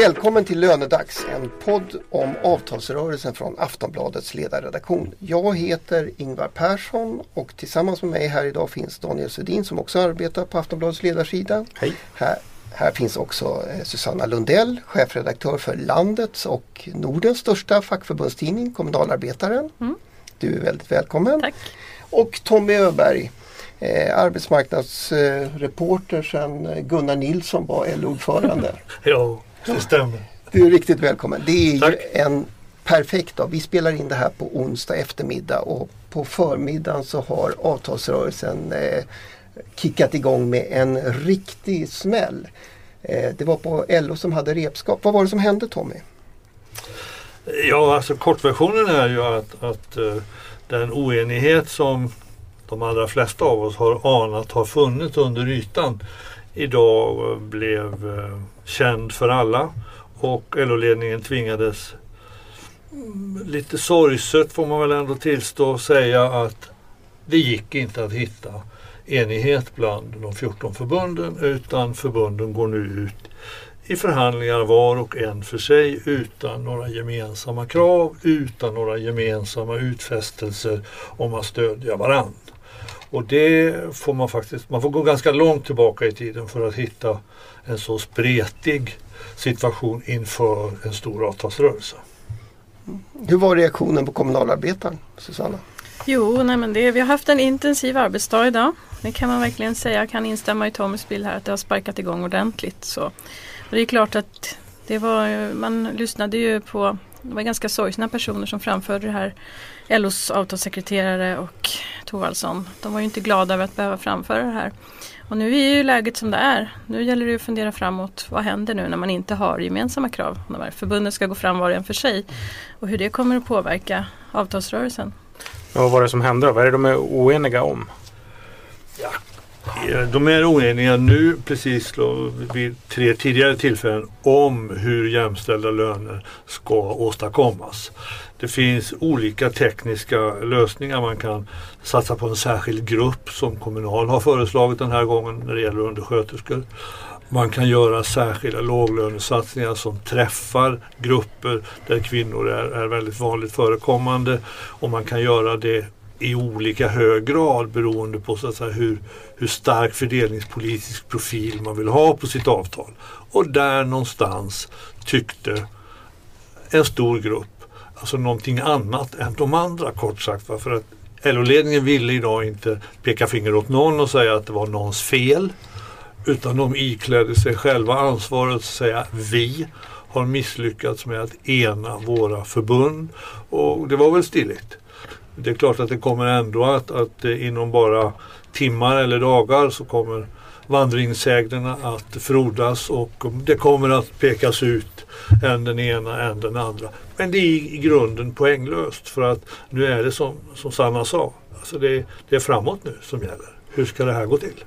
Välkommen till Lönedags, en podd om avtalsrörelsen från Aftonbladets ledarredaktion. Jag heter Ingvar Persson och tillsammans med mig här idag finns Daniel Svedin som också arbetar på Aftonbladets ledarsida. Hej. Här, här finns också eh, Susanna Lundell, chefredaktör för landets och Nordens största fackförbundstidning Kommunalarbetaren. Mm. Du är väldigt välkommen. Tack. Och Tommy Öberg, eh, arbetsmarknadsreporter eh, sedan Gunnar Nilsson var LO-ordförande. Ja, det stämmer. Du är riktigt välkommen. Det är Tack. ju en perfekt dag. Vi spelar in det här på onsdag eftermiddag och på förmiddagen så har avtalsrörelsen eh, kickat igång med en riktig smäll. Eh, det var på LO som hade repskap. Vad var det som hände Tommy? Ja, alltså kortversionen är ju att, att eh, den oenighet som de allra flesta av oss har anat har funnits under ytan idag blev eh, känd för alla och LO-ledningen tvingades mm, lite sorgset får man väl ändå tillstå säga att det gick inte att hitta enighet bland de 14 förbunden utan förbunden går nu ut i förhandlingar var och en för sig utan några gemensamma krav, utan några gemensamma utfästelser om att stödja varann. Och det får man faktiskt, man får gå ganska långt tillbaka i tiden för att hitta en så spretig situation inför en stor avtalsrörelse. Hur var reaktionen på kommunalarbetaren, Susanna? Jo, nej men det, vi har haft en intensiv arbetsdag idag. Det kan man verkligen säga. Jag kan instämma i Tommys bild här att det har sparkat igång ordentligt. Så. Och det är klart att det var, man lyssnade ju på det var ganska sorgsna personer som framförde det här. LOs avtalssekreterare och Thorvaldsson. De var ju inte glada över att behöva framföra det här. Och nu är ju läget som det är. Nu gäller det att fundera framåt. Vad händer nu när man inte har gemensamma krav? När förbunden ska gå fram var och en för sig. Och hur det kommer att påverka avtalsrörelsen. Men vad var det som hände då? Vad är det de är oeniga om? Eh, Eh, de är oeniga nu precis vid tre tidigare tillfällen om hur jämställda löner ska åstadkommas. Det finns olika tekniska lösningar. Man kan satsa på en särskild grupp som Kommunal har föreslagit den här gången när det gäller undersköterskor. Man kan göra särskilda låglönesatsningar som träffar grupper där kvinnor är, är väldigt vanligt förekommande och man kan göra det i olika hög grad beroende på så att säga, hur, hur stark fördelningspolitisk profil man vill ha på sitt avtal. Och där någonstans tyckte en stor grupp alltså någonting annat än de andra kort sagt. va. För att LO-ledningen ville idag inte peka finger åt någon och säga att det var någons fel. Utan de iklädde sig själva ansvaret att säga vi har misslyckats med att ena våra förbund. Och det var väl stiligt. Det är klart att det kommer ändå att, att eh, inom bara timmar eller dagar så kommer vandringssägnerna att frodas och det kommer att pekas ut än den ena än den andra. Men det är i grunden poänglöst för att nu är det som, som Sanna sa, alltså det, det är framåt nu som gäller. Hur ska det här gå till?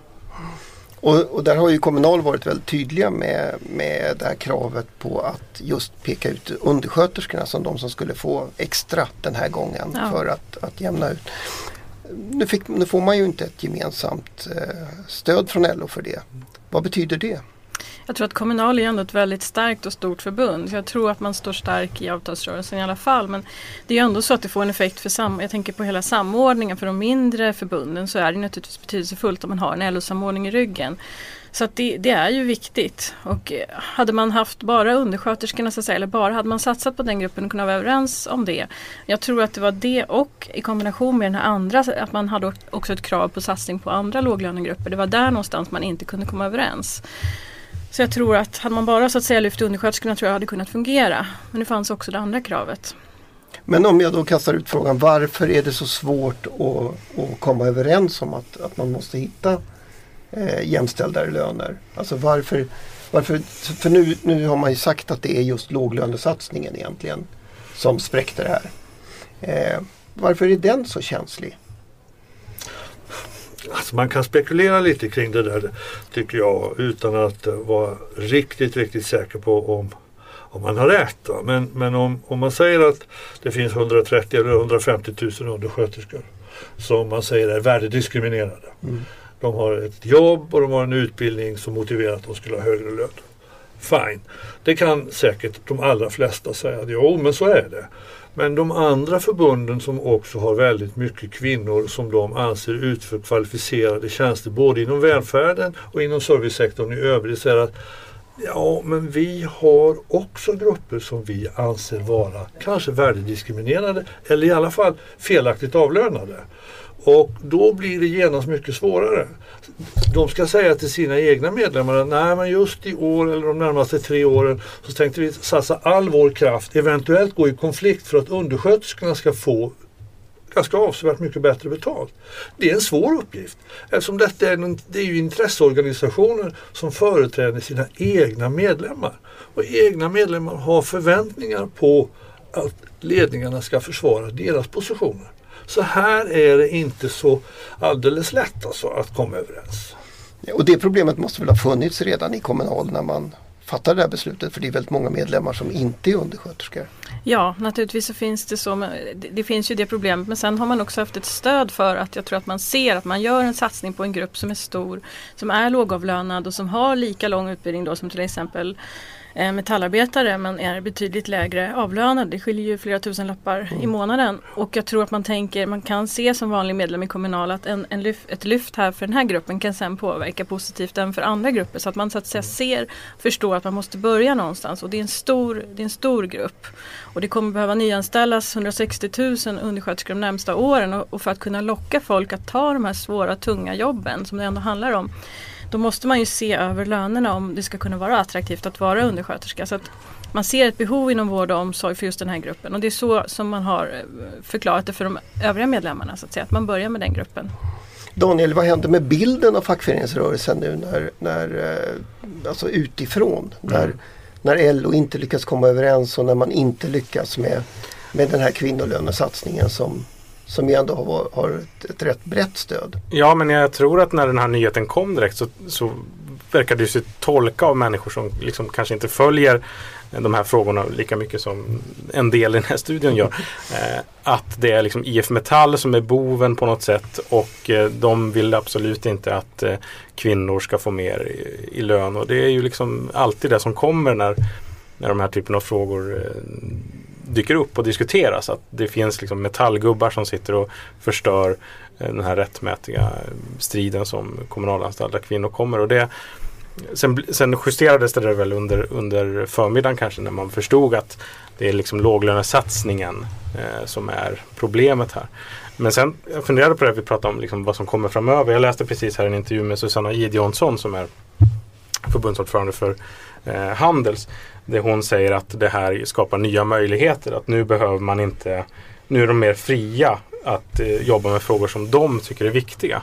Och, och där har ju Kommunal varit väldigt tydliga med, med det här kravet på att just peka ut undersköterskorna som de som skulle få extra den här gången Ja. för att, att jämna ut. Nu, fick, nu får man ju inte ett gemensamt eh, stöd från LO för det. Vad betyder det? Jag tror att Kommunal är ändå ett väldigt starkt och stort förbund. Så jag tror att man står stark i avtalsrörelsen i alla fall. Men det är ändå så att det får en effekt för sam jag tänker på hela samordningen för de mindre förbunden så är det naturligtvis betydelsefullt om man har en LO-samordning i ryggen. Så att det, det är ju viktigt. Och eh, hade man haft bara undersköterskorna så att säga, eller bara hade man satsat på den gruppen och kunnat vara överens om det. Jag tror att det var det och i kombination med den här andra, att man hade också ett krav på satsning på andra låglönegrupper. Det var där någonstans man inte kunde komma överens. Så jag tror att hade man bara så att säga lyft undersköterskorna tror jag hade kunnat fungera. Men det fanns också det andra kravet. Men om jag då kastar ut frågan varför är det så svårt att, att komma överens om att, att man måste hitta eh, jämställda löner? Alltså varför, varför för nu, nu har man ju sagt att det är just låglönesatsningen egentligen som spräckte det här. Eh, varför är den så känslig? Alltså man kan spekulera lite kring det där tycker jag utan att eh, vara riktigt, riktigt säker på om, om man har rätt. Va? Men, men om, om man säger att det finns 130 eller 150 000 undersköterskor som man säger är värdediskriminerade. Mm. De har ett jobb och de har en utbildning som motiverar att de skulle ha högre lön. Fine. Det kan säkert de allra flesta säga. Jo, men så är det. Men de andra förbunden som också har väldigt mycket kvinnor som de anser utför kvalificerade tjänster både inom välfärden och inom servicesektorn i övrigt säger att Ja, men vi har också grupper som vi anser vara kanske värdediskriminerade eller i alla fall felaktigt avlönade. Och då blir det genast mycket svårare. De ska säga till sina egna medlemmar att nej men just i år eller de närmaste tre åren så tänkte vi satsa all vår kraft, eventuellt gå i konflikt för att undersköterskorna ska få ganska avsevärt mycket bättre betalt. Det är en svår uppgift eftersom detta är, en, det är ju intresseorganisationer som företräder sina egna medlemmar. Och egna medlemmar har förväntningar på att ledningarna ska försvara deras positioner. Så här är det inte så alldeles lätt alltså att komma överens. Och det problemet måste väl ha funnits redan i Kommunal när man fattade det här beslutet för det är väldigt många medlemmar som inte är undersköterskor. Ja, naturligtvis så finns det så. Det, det finns ju det problemet men sen har man också haft ett stöd för att jag tror att man ser att man gör en satsning på en grupp som är stor, som är lågavlönad och som har lika lång utbildning då som till exempel metallarbetare men är betydligt lägre avlönad. Det skiljer ju flera tusen lappar mm. i månaden. Och jag tror att man tänker, man kan se som vanlig medlem i Kommunal att en, en lyft, ett lyft här för den här gruppen kan sen påverka positivt även för andra grupper. Så att man så att säga ser och förstår att man måste börja någonstans. Och det är en stor, det är en stor grupp. Och det kommer behöva nyanställas 160 000 undersköterskor de närmsta åren. Och, och för att kunna locka folk att ta de här svåra, tunga jobben som det ändå handlar om då måste man ju se över lönerna om det ska kunna vara attraktivt att vara undersköterska. Så att man ser ett behov inom vård och omsorg för just den här gruppen och det är så som man har eh, förklarat det för de övriga medlemmarna. Så att, säga, att man börjar med den gruppen. Daniel, vad händer med bilden av fackföreningsrörelsen nu när, när eh, alltså utifrån? Mm. När, när LO inte lyckas komma överens och när man inte lyckas med, med den här kvinnolönesatsningen som, som ju ändå har, har ett, ett rätt brett stöd. Ja, men jag tror att när den här nyheten kom direkt så, så verkar det sig tolka av människor som liksom kanske inte följer de här frågorna lika mycket som en del i den här studien gör. Eh, att det är liksom IF Metall som är boven på något sätt och eh, de vill absolut inte att eh, kvinnor ska få mer i, i, lön. Och det är ju liksom alltid det som kommer när, när de här typen av frågor dyker upp och diskuteras. Att det finns liksom metallgubbar som sitter och förstör eh, den här rättmätiga eh, striden som kommunalanställda kvinnor kommer. Och det, sen, sen justerades det där väl under, under förmiddagen kanske när man förstod att det är liksom låglönesatsningen eh, som är problemet här. Men sen jag funderade på det vi pratade om liksom vad som kommer framöver. Jag läste precis här en intervju med Susanna Gideonsson som är förbundsordförande för eh, Handels det hon säger att det här skapar nya möjligheter. Att nu behöver man inte, nu är de mer fria att eh, jobba med frågor som de tycker är viktiga.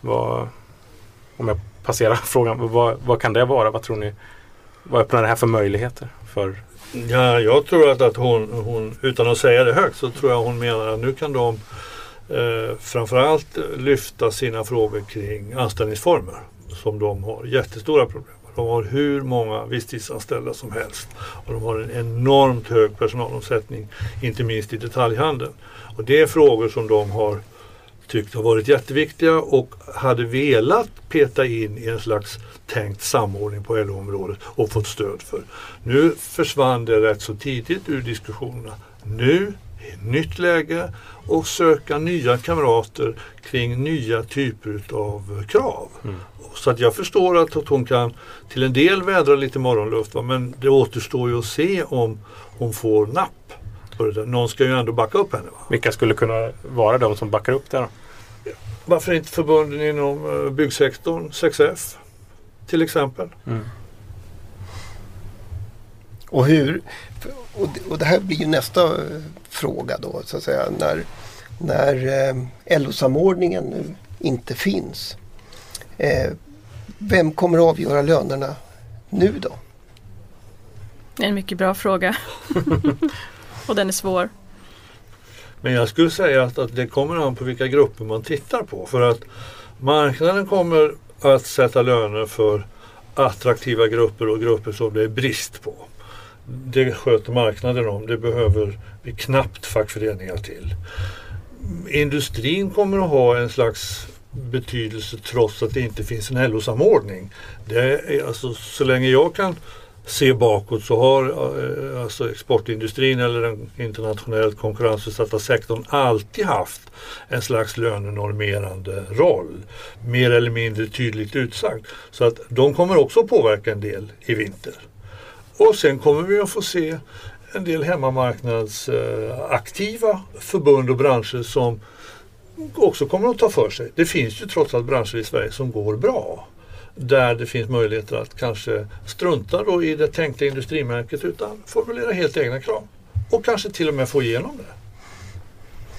Vad, om jag passerar frågan, vad, vad kan det vara? Vad tror ni? Vad öppnar det här för möjligheter? För Ja, jag tror att, att hon, hon, utan att säga det högt, så tror jag hon menar att nu kan de eh, framförallt lyfta sina frågor kring anställningsformer som de har jättestora problem de har hur många visstidsanställda som helst. Och de har en enormt hög personalomsättning, inte minst i detaljhandeln. Och det är frågor som de har tyckt har varit jätteviktiga och hade velat peta in i en slags tänkt samordning på LO-området och fått stöd för. Nu försvann det rätt så tidigt ur diskussionerna. Nu nytt läge och söka nya kamrater kring nya typer av krav. Mm. Så att jag förstår att hon kan till en del vädra lite morgonluft va? men det återstår ju att se om hon får napp. Någon ska ju ändå backa upp henne. Va? Vilka skulle kunna vara de som backar upp det då? Varför inte förbunden inom eh, byggsektorn, 6F till exempel. Mm. Och hur, och det här blir nästa eh, fråga då så att säga när, när eh, LO-samordningen nu inte finns. Eh, vem kommer att avgöra lönerna nu då? Det är en mycket bra fråga. och den är svår. Men jag skulle säga att, att det kommer an på vilka grupper man tittar på. För att marknaden kommer att sätta löner för attraktiva grupper och grupper som det är brist på. Det sköter marknaden om. Det behöver vi knappt fackföreningar till. Industrin kommer att ha en slags betydelse trots att det inte finns en LO-samordning. Alltså, så länge jag kan se bakåt så har eh, alltså exportindustrin eller den internationellt konkurrensutsatta sektorn alltid haft en slags lönenormerande roll. Mer eller mindre tydligt utsagd. Så att de kommer också påverka en del i vinter. Och sen kommer vi att få se en del hemmamarknadsaktiva förbund och branscher som också kommer att ta för sig. Det finns ju trots allt branscher i Sverige som går bra där det finns möjligheter att kanske strunta då i det tänkta industrimärket utan formulera helt egna krav. Och kanske till och med få igenom det.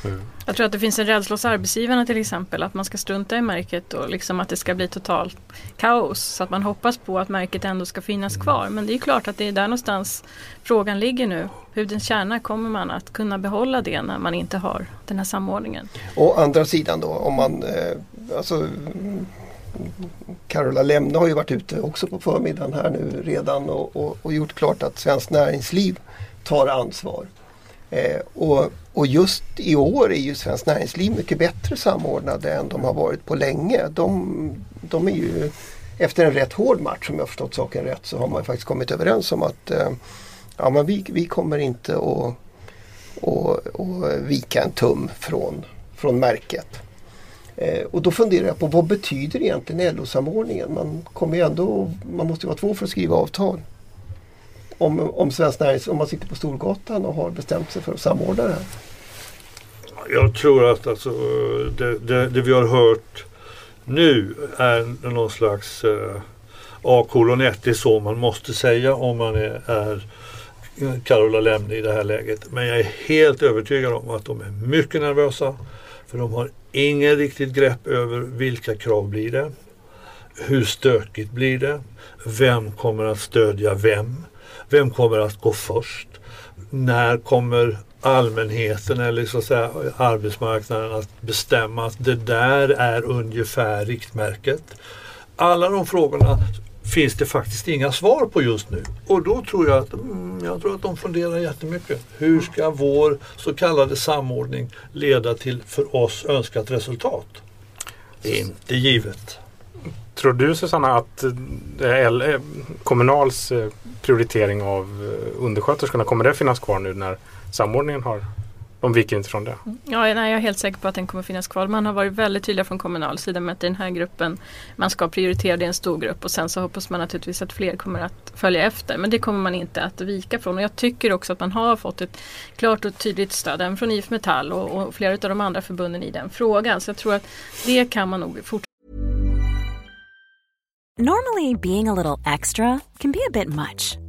Mm. Jag tror att det finns en rädsla hos arbetsgivarna till exempel att man ska strunta i märket och liksom att det ska bli totalt kaos. Så att man hoppas på att märket ändå ska finnas kvar. Men det är klart att det är där någonstans frågan ligger nu. Hudens kärna, kommer man att kunna behålla det när man inte har den här samordningen? Å andra sidan då om man eh, alltså, Carola Lemne har ju varit ute också på förmiddagen här nu redan och, och, och gjort klart att Svenskt Näringsliv tar ansvar. Eh, och, och, just i år är ju Svenskt Näringsliv mycket bättre samordnade än de har varit på länge. De, de är ju efter en rätt hård match, om jag förstått saken rätt, så har man faktiskt kommit överens om att eh, ja, men vi, vi kommer inte att och, och vika en tum från, från märket. Eh, och då funderar jag på vad betyder egentligen LO-samordningen? Man, kommer ändå, man måste vara två för att skriva avtal. Om, om Svenskt Näringsliv, om man sitter på Storgatan och har bestämt sig för att samordna det här. Jag tror att alltså, det, det, det vi har hört nu är någon slags eh, A kolon 1. Det är så man måste säga om man är, är Carola Lemne i det här läget. Men jag är helt övertygad om att de är mycket nervösa. För de har ingen riktigt grepp över vilka krav blir det? Hur stökigt blir det? Vem kommer att stödja vem? Vem kommer att gå först? När kommer allmänheten eller så att säga arbetsmarknaden att bestämma att det där är ungefär riktmärket? Alla de frågorna finns det faktiskt inga svar på just nu. Och då tror jag att, mm, jag tror att de funderar jättemycket. Hur ska vår så kallade samordning leda till för oss önskat resultat? Det är inte givet. Tror du Susanna att eh, eh, Kommunals eh, prioritering av undersköterskorna, kommer det finnas kvar nu när samordningen har de viker inte från det. Ja, nej, jag är helt säker på att den kommer finnas kvar. Man har varit väldigt tydliga från kommunal sida med att i den här gruppen man ska prioritera, det är en stor grupp och sen så hoppas man naturligtvis att fler kommer att följa efter. Men det kommer man inte att vika från och jag tycker också att man har fått ett klart och tydligt stöd även från IF Metall och, och flera av de andra förbunden i den frågan. Så jag tror att det kan man nog fortsätta Normally being a little extra can be a bit much.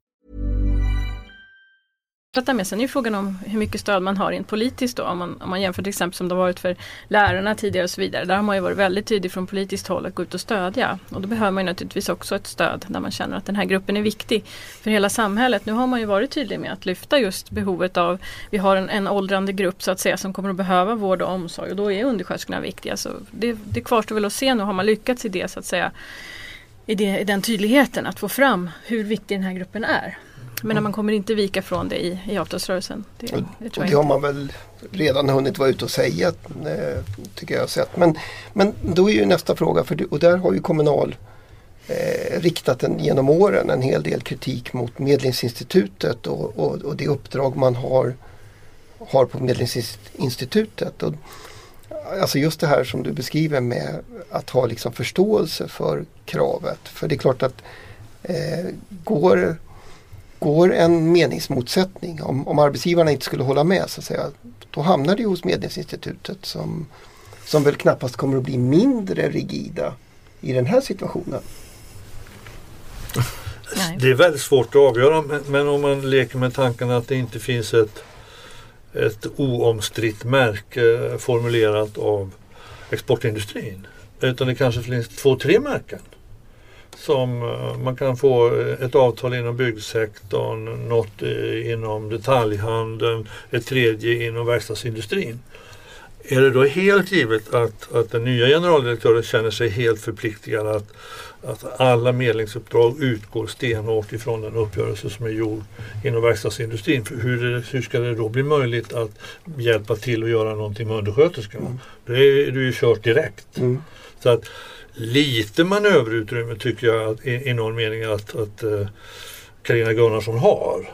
Fortsätta med. Sen är ju frågan om hur mycket stöd man har rent politiskt då. Om man, om man jämför till exempel som det har varit för lärarna tidigare och så vidare. Där har man ju varit väldigt tydlig från politiskt håll att gå ut och stödja. Och då behöver man ju naturligtvis också ett stöd där man känner att den här gruppen är viktig för hela samhället. Nu har man ju varit tydlig med att lyfta just behovet av, vi har en, en åldrande grupp så att säga som kommer att behöva vård och omsorg och då är undersköterskorna viktiga. Så det, det kvarstår väl att se nu, har man lyckats i det så att säga i, det, i den tydligheten att få fram hur viktig den här gruppen är. Men man kommer inte vika från det i, i avtalsrörelsen. Det, det, och det har man väl redan hunnit vara ute och säga, eh, tycker jag sett. Men, men då är ju nästa fråga, för, och där har ju Kommunal eh, riktat en, genom åren en hel del kritik mot Medlingsinstitutet och, och, och det uppdrag man har, har på Medlingsinstitutet. Och, alltså just det här som du beskriver med att ha liksom förståelse för kravet. För det är klart att eh, går går en meningsmotsättning, om, om arbetsgivarna inte skulle hålla med, så att säga, då hamnar det hos Medlingsinstitutet som, som väl knappast kommer att bli mindre rigida i den här situationen. Det är väldigt svårt att avgöra men, men om man leker med tanken att det inte finns ett, ett oomstritt märke formulerat av exportindustrin. Utan det kanske finns två, tre märken som eh, man kan få ett avtal inom byggsektorn, något eh, inom detaljhandeln, ett tredje inom verkstadsindustrin. Är det då helt givet att, att den nya generaldirektören känner sig helt förpliktigad att, att alla medlingsuppdrag utgår stenhårt ifrån den uppgörelse som är gjord inom verkstadsindustrin? För hur, hur ska det då bli möjligt att hjälpa till att göra någonting med undersköterskorna? Mm. Då är ju kört direkt. Mm. Så att lite manöverutrymme tycker jag att, i, i någon mening att, att Carina uh, Gunnarsson har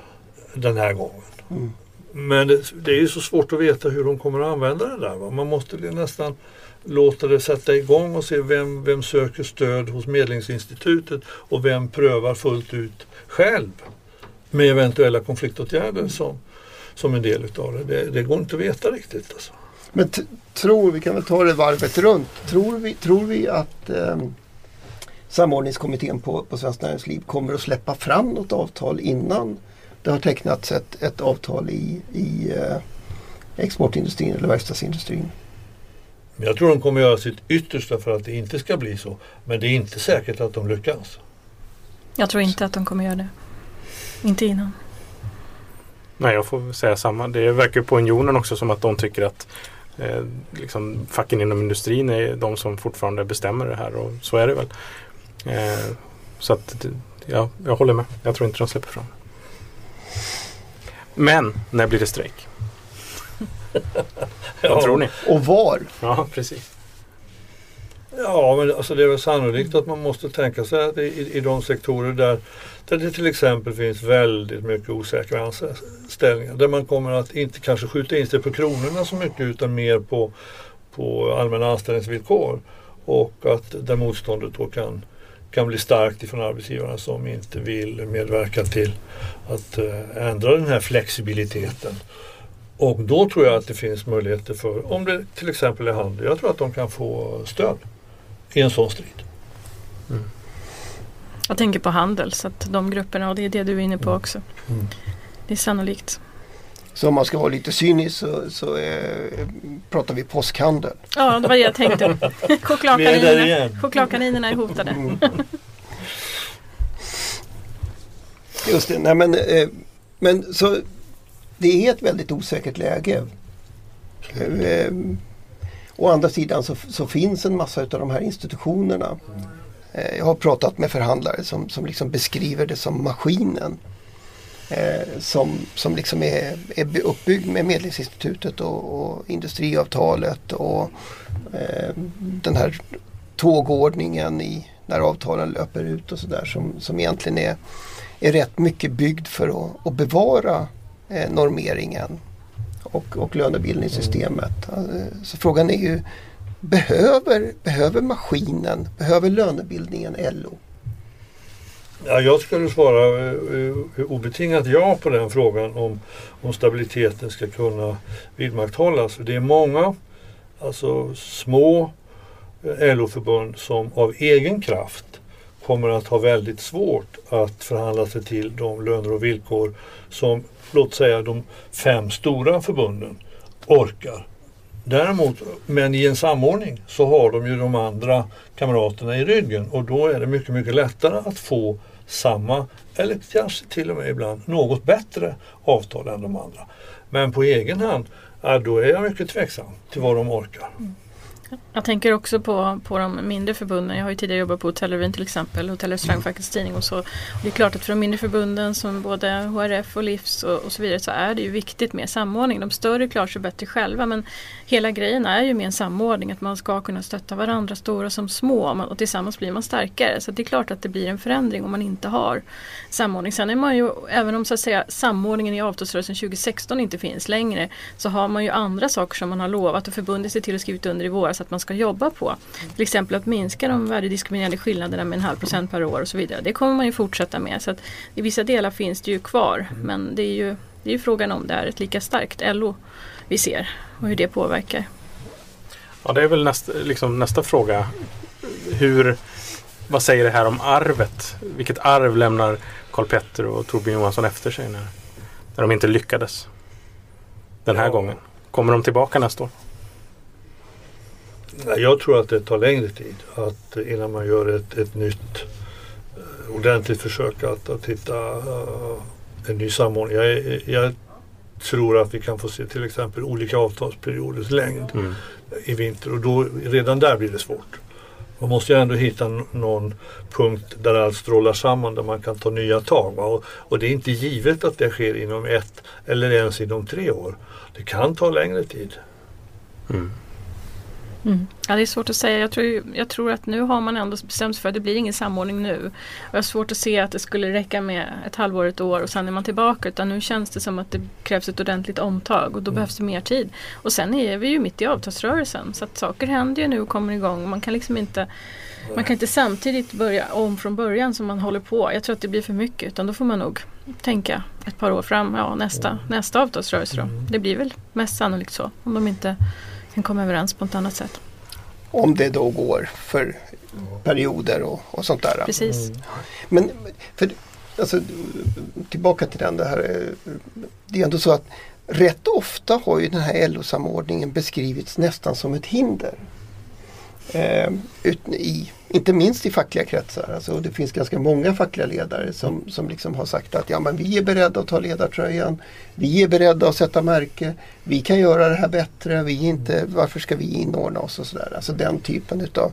den här gången. Mm. Men det, det, är ju så svårt att veta hur de kommer att använda det där. Va? Man måste nästan låta det sätta igång och se vem, vem söker stöd hos Medlingsinstitutet och vem prövar fullt ut själv med eventuella konfliktåtgärder som, som en del utav det. det. Det, går inte att veta riktigt. Alltså. Men tror, vi kan väl ta det varvet runt, tror vi, tror vi att eh, samordningskommittén på, på Svenskt Näringsliv kommer att släppa fram något avtal innan det har tecknats ett, ett avtal i, i eh, exportindustrin eller verkstadsindustrin. Jag tror de kommer göra sitt yttersta för att det inte ska bli så. Men det är inte säkert att de lyckas. Jag tror inte att de kommer göra det. Inte innan. Nej, jag får säga samma. Det verkar på Unionen också som att de tycker att eh, liksom, facken inom industrin är de som fortfarande bestämmer det här och så är det väl. Eh, så att ja, jag håller med. Jag tror inte de släpper fram. Men när blir det strejk? ja. Vad tror ni? Och var? Ja, precis. Ja, men alltså det är väl sannolikt att man måste tänka sig att i, i de sektorer där, där det till exempel finns väldigt mycket osäkra anställningar. Där man kommer att inte kanske skjuta in sig på kronorna så mycket utan mer på, på allmänna anställningsvillkor. Och att där motståndet då kan kan bli starkt ifrån arbetsgivarna som inte vill medverka till att eh, ändra den här flexibiliteten. Och då tror jag att det finns möjligheter för, om det till exempel är handel, jag tror att de kan få stöd i en sån strid. Mm. Jag tänker på handel, så att de grupperna, och det är det du är inne på mm. också. Mm. Det är sannolikt. Så om man ska vara lite cynisk så, så eh, pratar vi påskhandel. Ja, det var det jag tänkte. Chokladkaninerna, chokladkaninerna är hotade. Mm. Just det, nej men, eh, men så det är ett väldigt osäkert läge. Eh, å andra sidan så, så, finns en massa av de här institutionerna. Eh, jag har pratat med förhandlare som, som liksom beskriver det som maskinen eh, som, som liksom är, är uppbyggd med Medlingsinstitutet och, och industriavtalet och eh, den här tågordningen i, när avtalen löper ut och sådär som, som egentligen är, är rätt mycket byggd för att, att bevara eh, normeringen och, och lönebildningssystemet. Eh, så frågan är ju Behöver, behöver maskinen, behöver lönebildningen LO? Ja, jag skulle svara eh, eh, obetingat ja på den frågan om, om stabiliteten ska kunna vidmakthållas. Det är många alltså små LO-förbund som av egen kraft kommer att ha väldigt svårt att förhandla sig till de löner och villkor som låt säga de fem stora förbunden orkar. Däremot, men i en samordning så har de ju de andra kamraterna i ryggen och då är det mycket, mycket lättare att få samma eller kanske till och med ibland något bättre avtal än de andra. Men på egen hand, ja, då är jag mycket tveksam till vad de orkar. Mm. Jag tänker också på, på de mindre förbunden. Jag har ju tidigare jobbat på Hotellrevyn till exempel, Hotell och restaurangfackets tidning och så. Och det är klart att för de mindre förbunden som både HRF och Livs och, och, så vidare så är det ju viktigt med samordning. De större klarar sig bättre själva men hela grejen är ju med en samordning att man ska kunna stötta varandra, stora som små och tillsammans blir man starkare. Så det är klart att det blir en förändring om man inte har samordning. Sen är man ju, även om så att säga samordningen i avtalsrörelsen 2016 inte finns längre, så har man ju andra saker som man har lovat och förbundit sig till och skrivit under i våras att man ska jobba på. Till exempel att minska de värdediskriminerande skillnaderna med en halv procent per år och så vidare. Det kommer man ju fortsätta med. Så att I vissa delar finns det ju kvar men det är ju, det är ju frågan om det är ett lika starkt LO vi ser och hur det påverkar. Ja det är väl nästa, liksom nästa fråga. Hur, vad säger det här om arvet? Vilket arv lämnar Karl Petter och Torbjörn Johansson efter sig när, när de inte lyckades den här ja. gången? Kommer de tillbaka nästa år? Jag tror att det tar längre tid att innan man gör ett, ett nytt ordentligt försök att, att hitta uh, en ny samordning. Jag, jag, tror att vi kan få se till exempel olika avtalsperioders längd mm. i vinter och då, redan där blir det svårt. Man måste ju ändå hitta någon punkt där allt strålar samman där man kan ta nya tag. Och, och, det är inte givet att det sker inom ett eller ens inom tre år. Det kan ta längre tid. Mm. Mm. Ja, det är svårt att säga. Jag tror, jag tror att nu har man ändå bestämt sig för att det blir ingen samordning nu. Jag har svårt att se att det skulle räcka med ett halvår, ett år och sen är man tillbaka. Utan nu känns det som att det krävs ett ordentligt omtag och då mm. behövs det mer tid. Och sen är vi ju mitt i avtalsrörelsen så att saker händer ju nu och kommer igång. Man kan liksom inte man kan inte samtidigt börja om från början som man håller på. Jag tror att det blir för mycket utan då får man nog tänka ett par år fram. Ja, nästa, nästa avtalsrörelse då. Mm. Det blir väl mest sannolikt så. Om de inte kan komma överens på ett annat sätt. Om det då går för perioder och, och sånt där. Precis. Mm. Men för, alltså, tillbaka till den det här. Det är ändå så att rätt ofta har ju den här LO-samordningen beskrivits nästan som ett hinder. Eh, i, inte minst i fackliga kretsar. Alltså, det finns ganska många fackliga ledare som, som liksom har sagt att ja, men vi är beredda att ta ledartröjan. Vi är beredda att sätta märke. Vi kan göra det här bättre. Vi inte, varför ska vi inordna oss och sådär. Alltså den typen utav.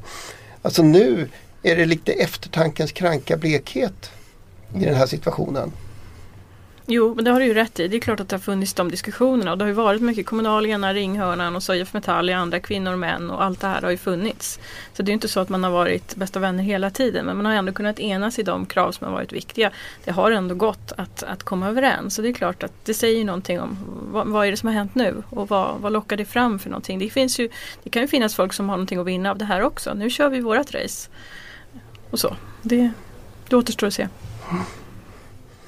Alltså nu är det lite eftertankens kranka blekhet i den här situationen. Jo, men det har du ju rätt i. Det är klart att det har funnits de diskussionerna och det har ju varit mycket kommunalierna, Ringhörnan och så IF Metall, andra kvinnor och män och allt det här har ju funnits. Så det är inte så att man har varit bästa vänner hela tiden men man har ändå kunnat enas i de krav som har varit viktiga. Det har ändå gått att, att komma överens så det är klart att det säger någonting om vad, vad är det som har hänt nu och vad, vad lockar det fram för någonting. Det, finns ju, det kan ju finnas folk som har någonting att vinna av det här också. Nu kör vi vårat race. Och så. Det, det återstår att se. Mm.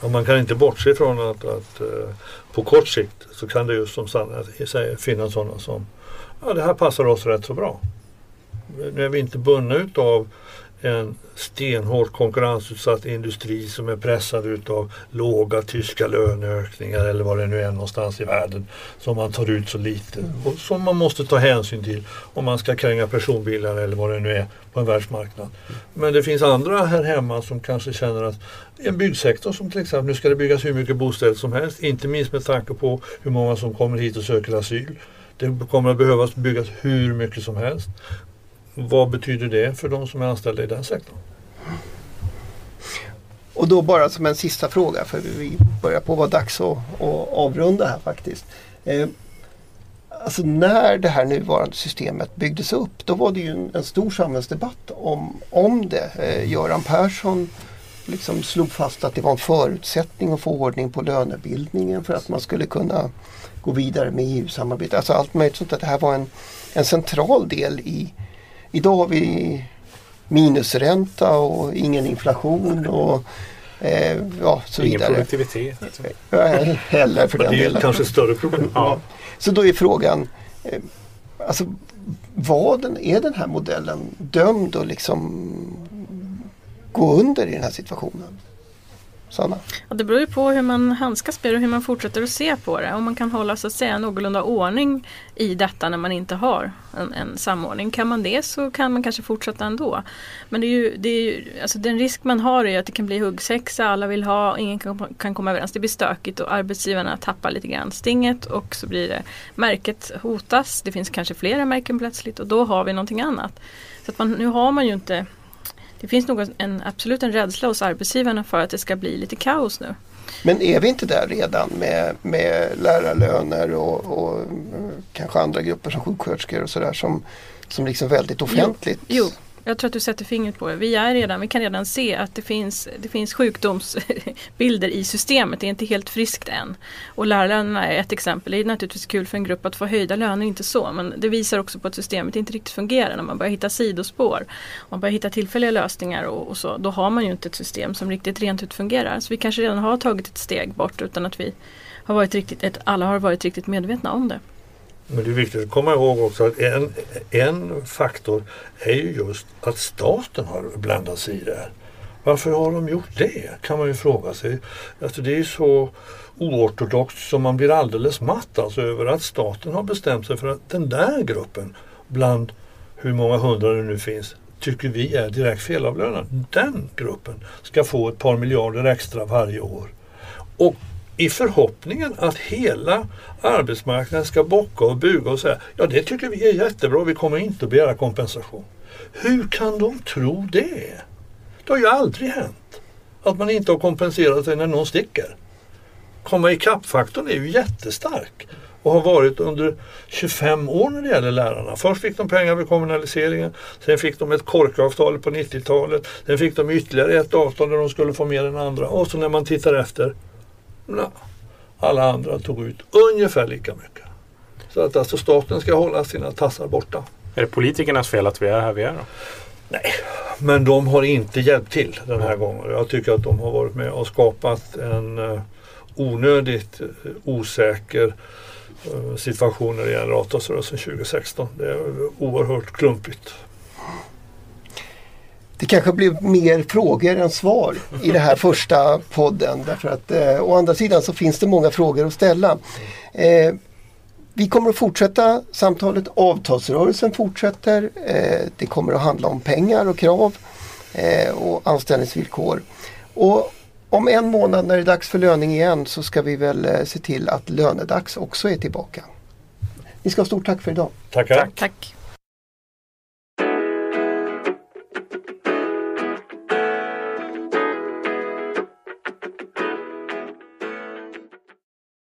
Och man kan inte bortse ifrån att, att eh, på kort sikt så kan det just som Sanna säger finnas sådana som ja det här passar oss rätt så bra. Nu är vi inte bundna utav en stenhårt konkurrensutsatt industri som är pressad utav låga tyska löneökningar eller vad det nu är någonstans i världen som man tar ut så lite och som man måste ta hänsyn till om man ska kränga personbilar eller vad det nu är på en världsmarknad. Men det finns andra här hemma som kanske känner att en byggsektor som till exempel, nu ska det byggas hur mycket bostäder som helst, inte minst med tanke på hur många som kommer hit och söker asyl. Det kommer att behövas byggas hur mycket som helst. Vad betyder det för de som är anställda i den sektorn? Och då bara som en sista fråga för vi börjar på vara dags att, att avrunda här faktiskt. Eh, alltså när det här nuvarande systemet byggdes upp då var det ju en, en stor samhällsdebatt om, om det. Eh, Göran Persson liksom slog fast att det var en förutsättning att få ordning på lönebildningen för att man skulle kunna gå vidare med EU-samarbetet. Alltså allt möjligt sånt. Att det här var en, en central del i Idag har vi minusränta och ingen inflation och eh, ja, så ingen vidare. Produktivitet. heller för den delen. Det är kanske större problem. Ja. Så då är frågan, eh, alltså vad den, är den här modellen dömd att liksom gå under i den här situationen? Sanna? Ja, det beror ju på hur man handskas med det och hur man fortsätter att se på det. Om man kan hålla så att säga någorlunda ordning i detta när man inte har en, en samordning. Kan man det så kan man kanske fortsätta ändå. Men det är ju, det är ju, alltså den risk man har är att det kan bli huggsexa, alla vill ha, ingen kan, kan komma överens. Det blir stökigt och arbetsgivarna tappar lite grann stinget och så blir det märket hotas. Det finns kanske flera märken plötsligt och då har vi någonting annat. Så att man, nu har man ju inte det finns nog en, absolut en rädsla hos arbetsgivarna för att det ska bli lite kaos nu. Men är vi inte där redan med, med lärarlöner och, och kanske andra grupper som sjuksköterskor och sådär som, som liksom väldigt offentligt? Jo, jo, jag tror att du sätter fingret på det. Vi, är redan, vi kan redan se att det finns, det finns sjukdomsbilder i systemet. Det är inte helt friskt än. Och lärarlönerna är ett exempel. Det är naturligtvis kul för en grupp att få höjda löner, inte så. Men det visar också på att systemet inte riktigt fungerar när man börjar hitta sidospår. Man börjar hitta tillfälliga lösningar och, och så. Då har man ju inte ett system som riktigt rent ut fungerar. Så vi kanske redan har tagit ett steg bort utan att vi har varit riktigt, ett, alla har varit riktigt medvetna om det. Men det är viktigt att komma ihåg också att en, en faktor är ju just att staten har blandat sig i det här. Varför har de gjort det? Kan man ju fråga sig. Alltså det är så oortodoxt som man blir alldeles matt alltså över att staten har bestämt sig för att den där gruppen bland hur många hundra det nu finns tycker vi är direkt felavlönad. Den gruppen ska få ett par miljarder extra varje år. Och i förhoppningen att hela arbetsmarknaden ska bocka och buga och säga ja det tycker vi är jättebra, vi kommer inte att begära kompensation. Hur kan de tro det? Det har ju aldrig hänt att man inte har kompenserat sig när någon sticker. Komma ikapp-faktorn är ju jättestark och har varit under 25 år när det gäller lärarna. Först fick de pengar vid kommunaliseringen, sen fick de ett korkavtal på 90-talet, sen fick de ytterligare ett avtal där de skulle få mer än andra och så när man tittar efter, alla andra tog ut ungefär lika mycket. Så att alltså staten ska hålla sina tassar borta. Är det politikernas fel att vi är här vi är då? Nej, men de har inte hjälpt till den här gången. Jag tycker att de har varit med och skapat en uh, onödigt uh, osäker uh, situation när det gäller avtalsrörelsen 2016. Det är oerhört klumpigt. Det kanske blev mer frågor än svar i den här första podden. Därför att eh, å andra sidan så finns det många frågor att ställa. Eh, vi kommer att fortsätta samtalet. Avtalsrörelsen fortsätter. Eh, det kommer att handla om pengar och krav eh, och anställningsvillkor. Och om en månad när det är dags för löning igen så ska vi väl eh, se till att lönedags också är tillbaka. Ni ska ha stort tack för idag. Tackar. Tack.